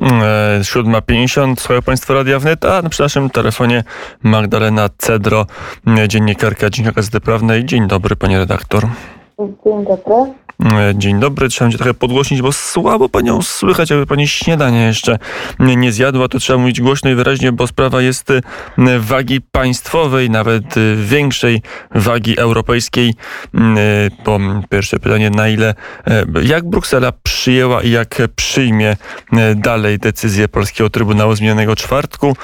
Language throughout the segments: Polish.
7.50, słuchają Państwo Radia Wnet, a przy naszym telefonie Magdalena Cedro, dziennikarka Dziennika Gazety Prawnej. Dzień dobry, Pani redaktor. Dzień dobry. E, dzień dobry, trzeba cię trochę podgłośnić, bo słabo panią słychać, jakby pani śniadanie jeszcze nie zjadła, to trzeba mówić głośno i wyraźnie, bo sprawa jest e, wagi państwowej, nawet e, większej wagi europejskiej. Po pierwsze pytanie, na ile, jak Bruksela przyjęła i jak przyjmie dalej decyzję Polskiego Trybunału z minionego czwartku,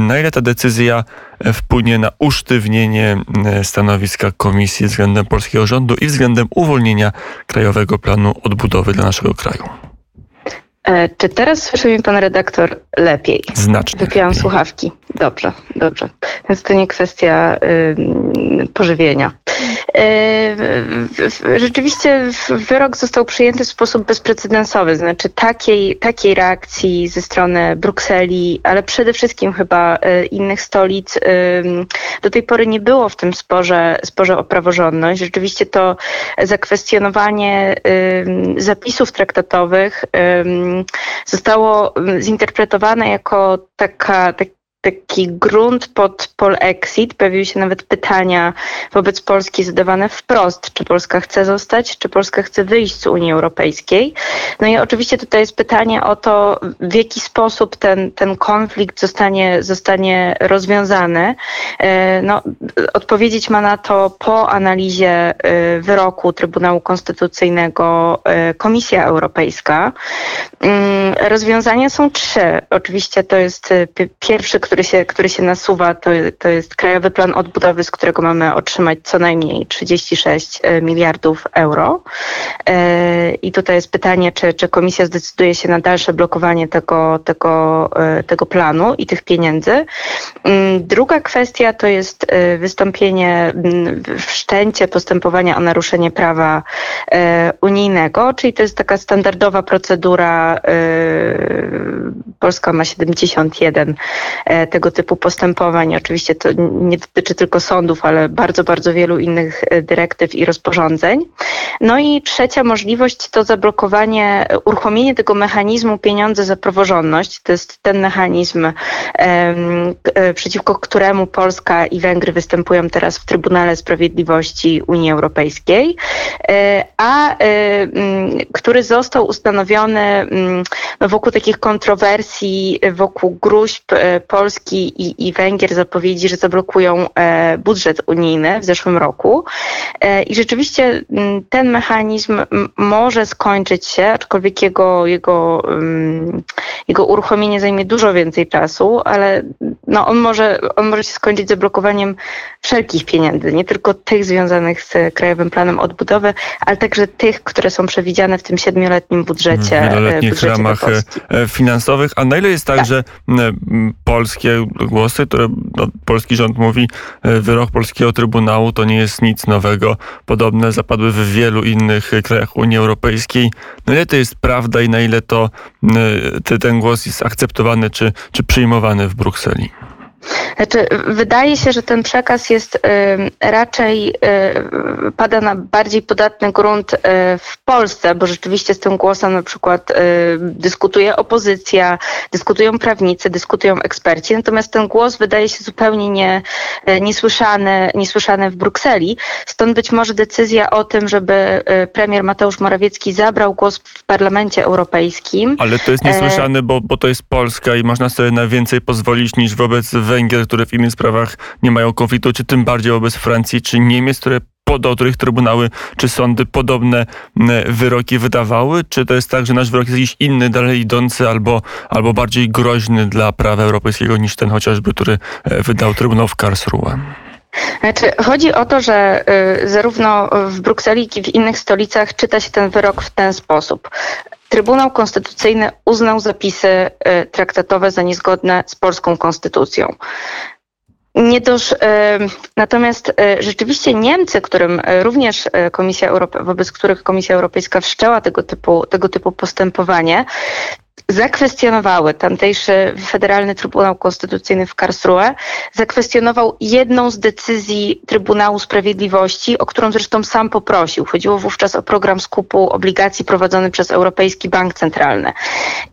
na ile ta decyzja wpłynie na usztywnienie stanowiska komisji względem polskiego rządu i względem uwolnienia Krajowego Planu Odbudowy dla naszego kraju. E, czy teraz słyszy mnie pan redaktor lepiej? Znacznie. Wypiłam słuchawki. Dobrze, dobrze. Więc to nie kwestia y, pożywienia. E, rzeczywiście wyrok został przyjęty w sposób bezprecedensowy, znaczy takiej, takiej reakcji ze strony Brukseli, ale przede wszystkim chyba e, innych stolic do tej pory nie było w tym sporze, sporze o praworządność. Rzeczywiście to zakwestionowanie zapisów traktatowych zostało zinterpretowane jako taka, tak, taki grunt pod polexit. Pojawiły się nawet pytania wobec Polski zadawane wprost, czy Polska chce zostać, czy Polska chce wyjść z Unii Europejskiej. No i oczywiście tutaj jest pytanie o to, w jaki sposób ten, ten konflikt zostanie, zostanie rozwiązany. E, no, odpowiedzieć ma na to po analizie e, wyroku Trybunału Konstytucyjnego e, Komisja Europejska. Mm, rozwiązania są trzy. Oczywiście to jest pierwszy, który który się, który się nasuwa, to, to jest Krajowy Plan Odbudowy, z którego mamy otrzymać co najmniej 36 e, miliardów euro. E, I tutaj jest pytanie, czy, czy komisja zdecyduje się na dalsze blokowanie tego, tego, e, tego planu i tych pieniędzy. Mm, druga kwestia to jest wystąpienie, mm, wszczęcie postępowania o naruszenie prawa unijnego, czyli to jest taka standardowa procedura. Polska ma 71 tego typu postępowań. Oczywiście to nie dotyczy tylko sądów, ale bardzo, bardzo wielu innych e, dyrektyw i rozporządzeń. No i trzecia możliwość to zablokowanie, uruchomienie tego mechanizmu pieniądze za praworządność. To jest ten mechanizm, e, przeciwko któremu Polska i Węgry występują teraz w Trybunale Sprawiedliwości Unii Europejskiej, e, a który został ustanowiony no, wokół takich kontrowersji, wokół gruźb Polski Polski i, i Węgier zapowiedzi, że zablokują e, budżet unijny w zeszłym roku. E, I rzeczywiście ten mechanizm może skończyć się, aczkolwiek jego, jego, jego uruchomienie zajmie dużo więcej czasu, ale no on, może, on może się skończyć zablokowaniem wszelkich pieniędzy, nie tylko tych związanych z Krajowym Planem Odbudowy, ale także tych, które są przewidziane w tym siedmioletnim budżecie. W wieloletnich budżecie ramach finansowych. A na ile jest tak, tak. że polskie głosy, które no, polski rząd mówi, e, wyrok polskiego Trybunału to nie jest nic nowego. Podobne zapadły w wielu innych krajach Unii Europejskiej. Na ile to jest prawda i na ile to e, ten głos jest akceptowany czy, czy przyjmowany w Brukseli? Znaczy, wydaje się, że ten przekaz jest y, raczej y, pada na bardziej podatny grunt y, w Polsce, bo rzeczywiście z tym głosem na przykład dyskutuje opozycja, dyskutują prawnicy, dyskutują eksperci, natomiast ten głos wydaje się zupełnie nie, niesłyszany, niesłyszany w Brukseli. Stąd być może decyzja o tym, żeby premier Mateusz Morawiecki zabrał głos w Parlamencie Europejskim. Ale to jest niesłyszane, bo, bo to jest Polska i można sobie na więcej pozwolić niż wobec Węgier, które w innych sprawach nie mają konfliktu, czy tym bardziej wobec Francji czy Niemiec, które do których trybunały czy sądy podobne wyroki wydawały? Czy to jest tak, że nasz wyrok jest jakiś inny, dalej idący albo, albo bardziej groźny dla prawa europejskiego niż ten chociażby, który e, wydał Trybunał w Karlsruhe? Znaczy, chodzi o to, że y, zarówno w Brukseli, jak i w innych stolicach czyta się ten wyrok w ten sposób. Trybunał Konstytucyjny uznał zapisy y, traktatowe za niezgodne z polską konstytucją. Nie y, natomiast y, rzeczywiście Niemcy, którym również Komisja Europe, wobec których Komisja Europejska wszczęła tego typu, tego typu postępowanie, zakwestionowały tamtejszy Federalny Trybunał Konstytucyjny w Karlsruhe, zakwestionował jedną z decyzji Trybunału Sprawiedliwości, o którą zresztą sam poprosił. Chodziło wówczas o program skupu obligacji prowadzony przez Europejski Bank Centralny.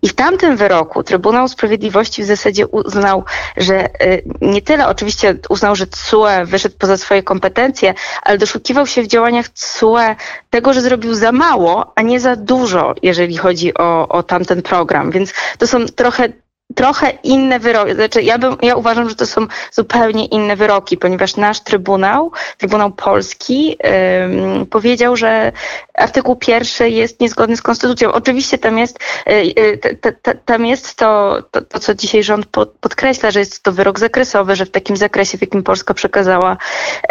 I w tamtym wyroku Trybunał Sprawiedliwości w zasadzie uznał, że y, nie tyle oczywiście uznał, że TSUE wyszedł poza swoje kompetencje, ale doszukiwał się w działaniach TSUE tego, że zrobił za mało, a nie za dużo, jeżeli chodzi o, o tamten program. Więc to są trochę trochę inne wyroki. Znaczy, ja, bym, ja uważam, że to są zupełnie inne wyroki, ponieważ nasz Trybunał, Trybunał Polski, ym, powiedział, że artykuł pierwszy jest niezgodny z konstytucją. Oczywiście tam jest, y, tam jest to, to, to, co dzisiaj rząd pod, podkreśla, że jest to wyrok zakresowy, że w takim zakresie, w jakim Polska przekazała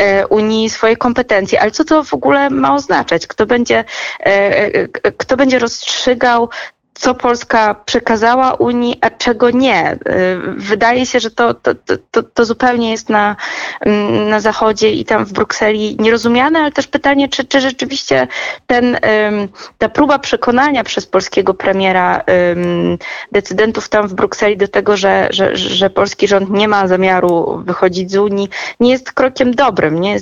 y, Unii swoje kompetencje. Ale co to w ogóle ma oznaczać? Kto będzie, y, kto będzie rozstrzygał co Polska przekazała Unii, a czego nie. Y, wydaje się, że to, to, to, to, zupełnie jest na, mm, na Zachodzie i tam w Brukseli nierozumiane, ale też pytanie, czy, czy rzeczywiście ten, ta próba przekonania przez polskiego premiera decydentów tam w Brukseli do tego, że, że, że polski rząd nie ma zamiaru wychodzić z Unii, nie jest krokiem dobrym. Nie?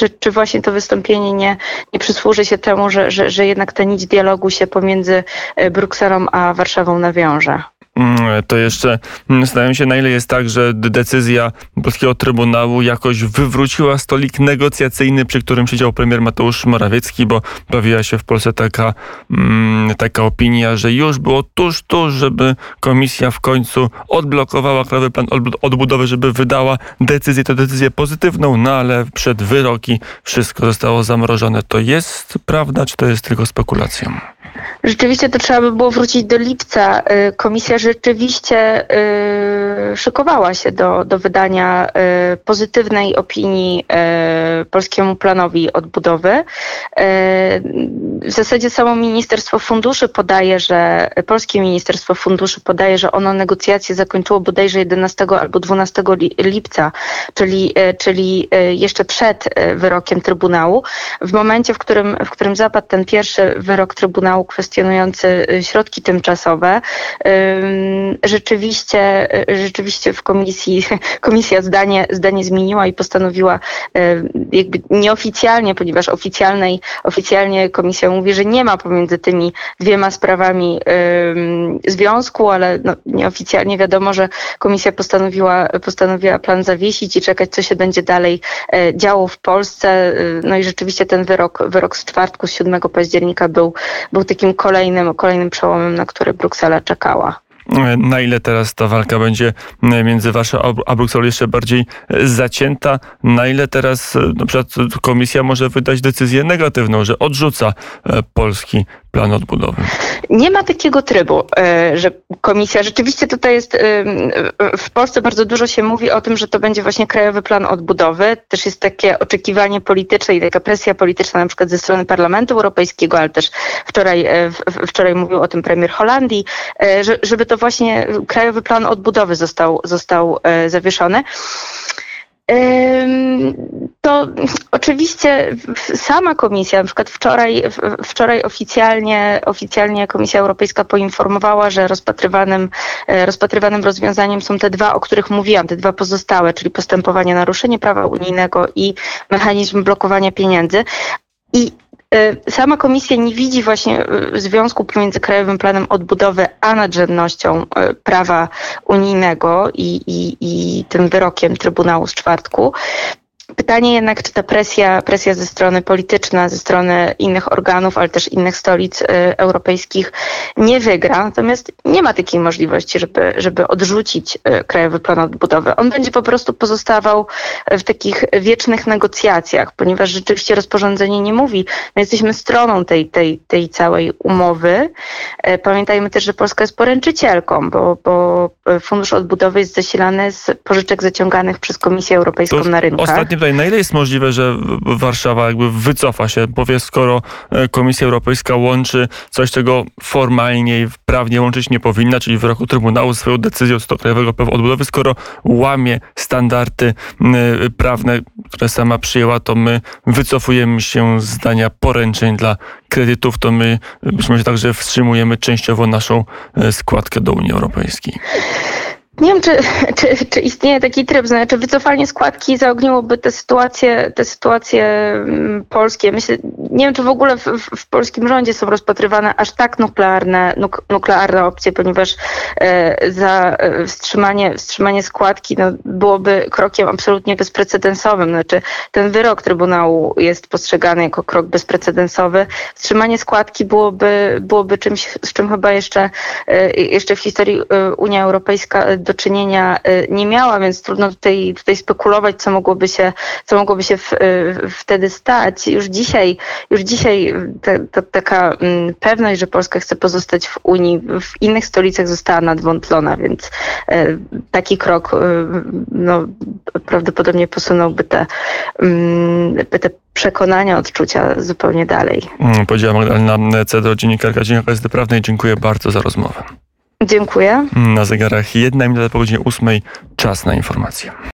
Czy, czy właśnie to wystąpienie nie, nie przysłuży się temu, że, że, że jednak ta nić dialogu się pomiędzy e, Brukselą a Warszawą nawiąże? Mm, to jeszcze mm, zastanawiam się, na ile jest tak, że decyzja Polskiego Trybunału jakoś wywróciła stolik negocjacyjny, przy którym siedział premier Mateusz Morawiecki, bo pojawiła się w Polsce taka, mm, taka opinia, że już było tuż, tuż, żeby komisja w końcu odblokowała Krajowy Plan Odbudowy, żeby wydała decyzję, to decyzję pozytywną, no ale przed wyroki wszystko zostało zamrożone. To jest prawda, czy to jest tylko spekulacją? Rzeczywiście to trzeba by było wrócić do lipca. Y, komisja rzeczywiście y, szykowała się do, do wydania y, pozytywnej opinii polskiemu planowi odbudowy. W zasadzie samo Ministerstwo Funduszy podaje, że Polskie Ministerstwo Funduszy podaje, że ono negocjacje zakończyło bodajże 11 albo 12 lipca, czyli, czyli jeszcze przed wyrokiem Trybunału. W momencie, w którym, w którym zapadł ten pierwszy wyrok Trybunału kwestionujący y, środki tymczasowe. Rzeczywiście, y, rzeczywiście w komisji, komisja zdanie, zdanie zmieniła i postanowiła jakby nieoficjalnie, ponieważ oficjalnej, oficjalnie komisja mówi, że nie ma pomiędzy tymi dwiema sprawami związku, ale no, nieoficjalnie wiadomo, że komisja postanowiła, postanowiła plan zawiesić i czekać, co się będzie dalej działo w Polsce. No i rzeczywiście ten wyrok, wyrok z czwartku, z 7 października był, był takim kolejnym, kolejnym przełomem, na który Bruksela czekała. Na ile teraz ta walka będzie między Warszawą a Brukselą jeszcze bardziej zacięta? Na ile teraz na przykład komisja może wydać decyzję negatywną, że odrzuca e, polski plan odbudowy? Nie ma takiego trybu, e, że komisja, rzeczywiście tutaj jest, e, w Polsce bardzo dużo się mówi o tym, że to będzie właśnie krajowy plan odbudowy. Też jest takie oczekiwanie polityczne i taka presja polityczna na przykład ze strony Parlamentu Europejskiego, ale też wczoraj, e, wczoraj mówił o tym premier Holandii, żeby to właśnie krajowy plan odbudowy został, został zawieszony. To oczywiście sama komisja, na przykład wczoraj, wczoraj oficjalnie, oficjalnie Komisja Europejska poinformowała, że rozpatrywanym, e, rozpatrywanym rozwiązaniem są te dwa, o których mówiłam, te dwa pozostałe, czyli postępowanie naruszenie prawa unijnego i mechanizm blokowania pieniędzy. I E, sama komisja nie widzi właśnie e, związku pomiędzy Krajowym Planem Odbudowy a nadrzędnością e, prawa unijnego i, i, i tym wyrokiem Trybunału z czwartku. Pytanie jednak, czy ta presja, presja ze strony polityczna, ze strony innych organów, ale też innych stolic y, europejskich nie wygra. Natomiast nie ma takiej możliwości, żeby, żeby odrzucić y, Krajowy Plan Odbudowy. On będzie po prostu pozostawał w takich wiecznych negocjacjach, ponieważ rzeczywiście rozporządzenie nie mówi, my jesteśmy stroną tej, tej, tej całej umowy. Y, pamiętajmy też, że Polska jest poręczycielką, bo, bo Fundusz Odbudowy jest zasilany z pożyczek zaciąganych przez Komisję Europejską to na rynkach tutaj, na ile jest możliwe, że Warszawa jakby wycofa się, powie, skoro e, Komisja Europejska łączy coś, czego formalnie i prawnie łączyć nie powinna, czyli w wyroku Trybunału swoją decyzją co do Krajowego Prawa Odbudowy, skoro łamie standardy prawne, które sama przyjęła, to my wycofujemy się z zdania poręczeń dla kredytów, to my być może także wstrzymujemy częściowo naszą e, składkę do Unii Europejskiej. Nie wiem, czy, czy, czy, istnieje taki tryb, znaczy wycofanie składki zaogniłoby te sytuacje, te sytuacje mm, polskie. Myślę, nie wiem, czy w ogóle w, w polskim rządzie są rozpatrywane aż tak nuklearne, nuk, nuklearne opcje, ponieważ e, za e, wstrzymanie, wstrzymanie składki no, byłoby krokiem absolutnie bezprecedensowym. Znaczy, ten wyrok Trybunału jest postrzegany jako krok bezprecedensowy. Wstrzymanie składki byłoby, byłoby czymś, z czym chyba jeszcze, e, jeszcze w historii e, Unia Europejska do czynienia y, nie miała, więc trudno tutaj, tutaj spekulować, co mogłoby się, co mogłoby się w, y, wtedy stać. Już dzisiaj, już dzisiaj ta, ta, taka mm, pewność, że Polska chce pozostać w Unii, w innych stolicach została nadwątlona, więc y, taki krok no, prawdopodobnie posunąłby te, mm, te przekonania, odczucia zupełnie dalej. Mm, powiedziała Magdalena Cedro, dziennikarka Dziennika Gazety Prawnej. Dziękuję bardzo za rozmowę. Dziękuję. Na zegarach jedna minuta po godzinie ósmej. Czas na informacje.